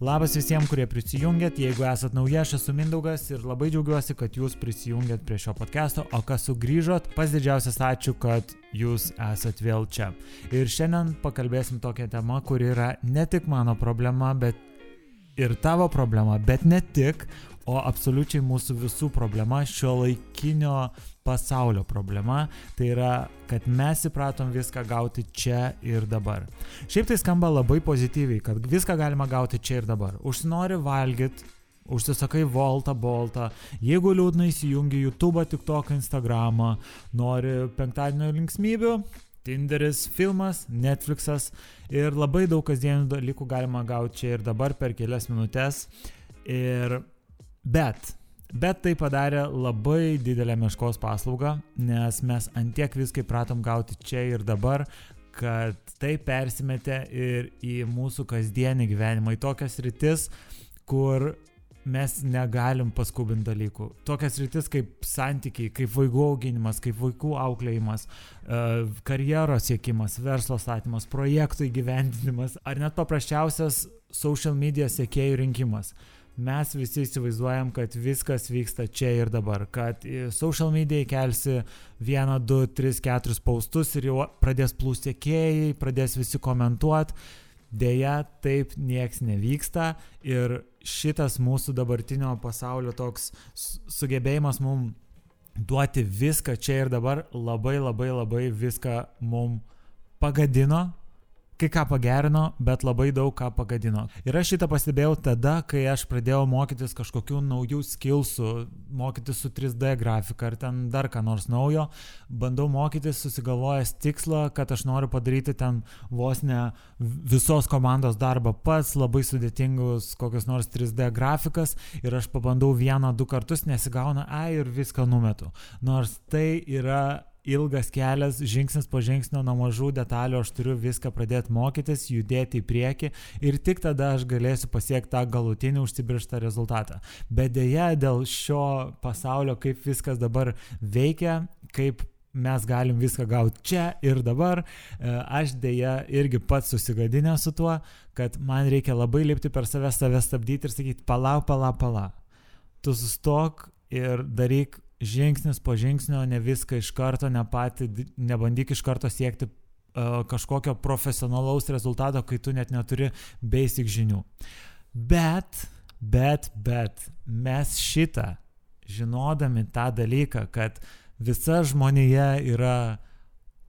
Labas visiems, kurie prisijungiat, jeigu esat nauja, aš esu Mindaugas ir labai džiaugiuosi, kad jūs prisijungiat prie šio podcast'o, o kas sugrįžot, pas didžiausias ačiū, kad jūs esat vėl čia. Ir šiandien pakalbėsim tokią temą, kuri yra ne tik mano problema, bet ir tavo problema, bet ne tik, o absoliučiai mūsų visų problema, šio laikinio pasaulio problema, tai yra, kad mes įpratom viską gauti čia ir dabar. Šiaip tai skamba labai pozityviai, kad viską galima gauti čia ir dabar. Užsinori valgyti, užsisakai Voltą, Boltą, jeigu liūdnai įsijungi YouTube, TikTok, Instagramą, nori penktadienio linksmybių, Tinderis, filmas, Netflixas ir labai daug kasdienių dalykų galima gauti čia ir dabar per kelias minutės. Ir Bet, bet tai padarė labai didelę meškos paslaugą, nes mes antiek viską įpratom gauti čia ir dabar, kad tai persimetė ir į mūsų kasdienį gyvenimą, į tokias rytis, kur mes negalim paskubinti dalykų. Tokias rytis kaip santykiai, kaip vaikų auginimas, kaip vaikų auklėjimas, e, karjeros siekimas, verslo statymas, projektų įgyvendinimas ar net paprasčiausias social media sėkėjų rinkimas mes visi įsivaizduojam, kad viskas vyksta čia ir dabar, kad social media kelsi vieną, du, tris, keturis paustus ir jau pradės plūsėkėjai, pradės visi komentuoti. Deja, taip nieks nevyksta ir šitas mūsų dabartinio pasaulio toks sugebėjimas mums duoti viską čia ir dabar labai labai labai viską mums pagadino kai ką pagerino, bet labai daug ką pagadino. Ir aš šitą pastebėjau tada, kai aš pradėjau mokytis kažkokių naujų skillsų, mokytis su 3D grafika ar ten dar ką nors naujo. Bandau mokytis susigalvojęs tikslą, kad aš noriu padaryti ten vos ne visos komandos darbą pats, labai sudėtingus kokius nors 3D grafikas ir aš pabandau vieną, du kartus, nesigauna, ai ir viską numetu. Nors tai yra ilgas kelias, žingsnis po žingsnio, nuo mažų detalių aš turiu viską pradėti mokytis, judėti į priekį ir tik tada aš galėsiu pasiekti tą galutinį užsibriežtą rezultatą. Bet dėja, dėl šio pasaulio, kaip viskas dabar veikia, kaip mes galim viską gauti čia ir dabar, e, aš dėja irgi pats susigadinę su tuo, kad man reikia labai lipti per save, save stabdyti ir sakyti, palauk, palauk, palauk. Tu sustok ir daryk žingsnis po žingsnio, ne viską iš karto, ne pati, nebandyk iš karto siekti uh, kažkokio profesionalaus rezultato, kai tu net neturi basic žinių. Bet, bet, bet mes šitą, žinodami tą dalyką, kad visa žmonija yra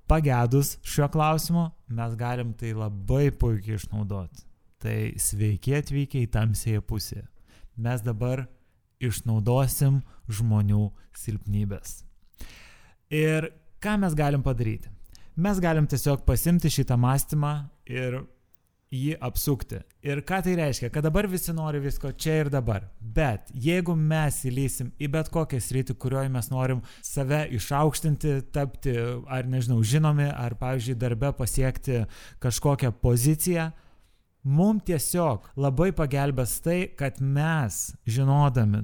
pagedus šiuo klausimu, mes galim tai labai puikiai išnaudoti. Tai sveiki atvykę į tamsėje pusę. Mes dabar išnaudosim žmonių silpnybės. Ir ką mes galim padaryti? Mes galim tiesiog pasimti šitą mąstymą ir jį apsukti. Ir ką tai reiškia? Kad dabar visi nori visko čia ir dabar. Bet jeigu mes įlysim į bet kokią sritį, kurioje mes norim save išaukštinti, tapti, ar nežinau, žinomi, ar, pavyzdžiui, darbe pasiekti kažkokią poziciją, Mums tiesiog labai pagelbės tai, kad mes, žinodami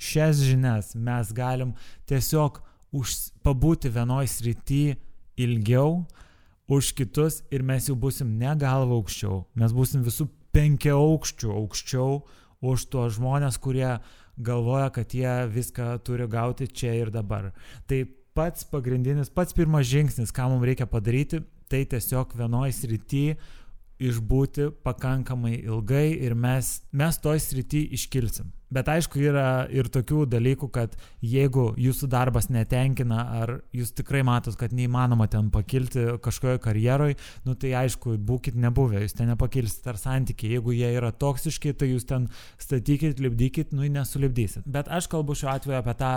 šias žinias, mes galim tiesiog už, pabūti vienoj srity ilgiau už kitus ir mes jau busim ne galva aukščiau, mes busim visų penkia aukščių aukščiau už tuos žmonės, kurie galvoja, kad jie viską turi gauti čia ir dabar. Tai pats pagrindinis, pats pirmas žingsnis, ką mums reikia padaryti, tai tiesiog vienoj srity išbūti pakankamai ilgai ir mes, mes toj srity iškilsim. Bet aišku, yra ir tokių dalykų, kad jeigu jūsų darbas netenkina, ar jūs tikrai matot, kad neįmanoma ten pakilti kažkoje karjeroje, nu tai aišku, būkite nebuvę, jūs ten nepakilsit ar santykiai. Jeigu jie yra toksiški, tai jūs ten statykit, lipdykit, nu nesulipdysit. Bet aš kalbu šiuo atveju apie tą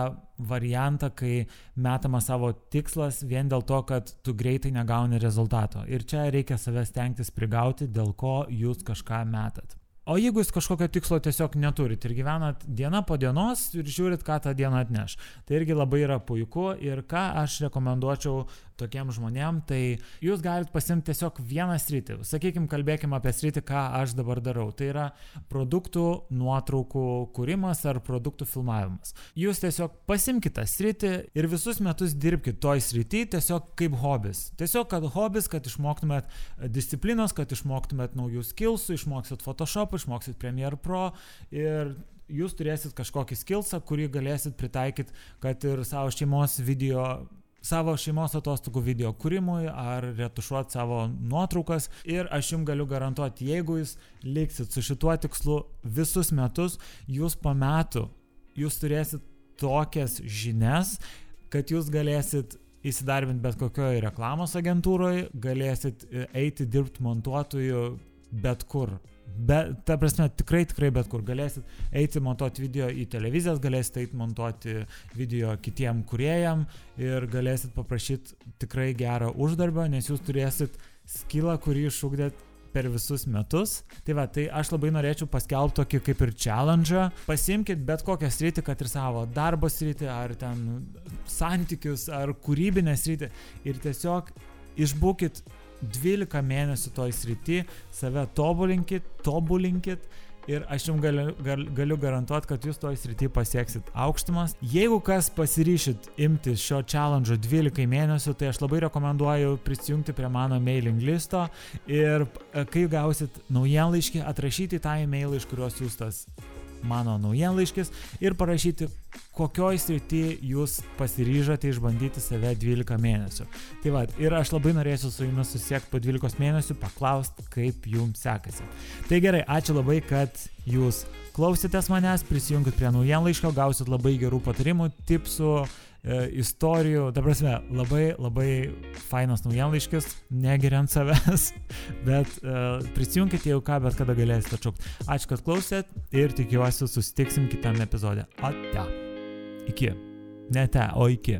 variantą, kai metama savo tikslas vien dėl to, kad tu greitai negauni rezultato. Ir čia reikia savęs tenktis prigauti, dėl ko jūs kažką metat. O jeigu jūs kažkokio tikslo tiesiog neturit ir gyvenat diena po dienos ir žiūrit, ką tą dieną atneš, tai irgi labai yra puiku ir ką aš rekomenduočiau tokiem žmonėm, tai jūs galite pasimti tiesiog vieną sritį. Sakykime, kalbėkime apie sritį, ką aš dabar darau. Tai yra produktų nuotraukų kūrimas ar produktų filmavimas. Jūs tiesiog pasimkite sritį ir visus metus dirbkite toj srity tiesiog kaip hobis. Tiesiog, kad hobis, kad išmoktumėt disciplinos, kad išmoktumėt naujų skillsų, išmoksit Photoshop, išmoksit Premiere Pro ir jūs turėsit kažkokį skillsą, kurį galėsit pritaikyti, kad ir savo šeimos video savo šeimos atostogų video kūrimui ar retušuoti savo nuotraukas. Ir aš jums galiu garantuoti, jeigu jūs liksit su šituo tikslu visus metus, jūs po metų, jūs turėsit tokias žinias, kad jūs galėsit įsidarbinti bet kokioje reklamos agentūroje, galėsit eiti dirbti montuotojų bet kur Bet, ta prasme, tikrai, tikrai bet kur galėsit eiti montuoti video į televizijas, galėsit eiti montuoti video kitiem kuriejam ir galėsit paprašyti tikrai gerą uždarbą, nes jūs turėsit skilą, kurį išugdėt per visus metus. Tai va, tai aš labai norėčiau paskelbti tokį kaip ir challenge. Pasimkite bet kokią sritį, kad ir savo darbo sritį, ar ten santykius, ar kūrybinę sritį ir tiesiog išbūkit 12 mėnesių toj srity, save tobulinkit, tobulinkit ir aš jums galiu, gal, galiu garantuoti, kad jūs toj srity pasieksit aukštumas. Jeigu kas pasiryšit imtis šio challenge 12 mėnesių, tai aš labai rekomenduoju prisijungti prie mano mailing listo ir e, kai gausit naujienlaiškį, atrašyti tą e-mailą, iš kurios jūs tas mano naujienlaiškis ir parašyti, kokioj srity jūs pasiryžote išbandyti save 12 mėnesių. Tai va, ir aš labai norėsiu su jumis susiekti po 12 mėnesių, paklausti, kaip jums sekasi. Tai gerai, ačiū labai, kad jūs klausėtės manęs, prisijungit prie naujienlaiškio, gausit labai gerų patarimų, tipsų, istorijų, ta prasme, labai labai fainas naujienlaiškis, negeriant savęs, bet e, prisijunkite jau ką, bet kada galėsite atšaukti. Ačiū, kad klausėt ir tikiuosi susitiksim kitame epizode. Ate. Iki. Ne te, o iki.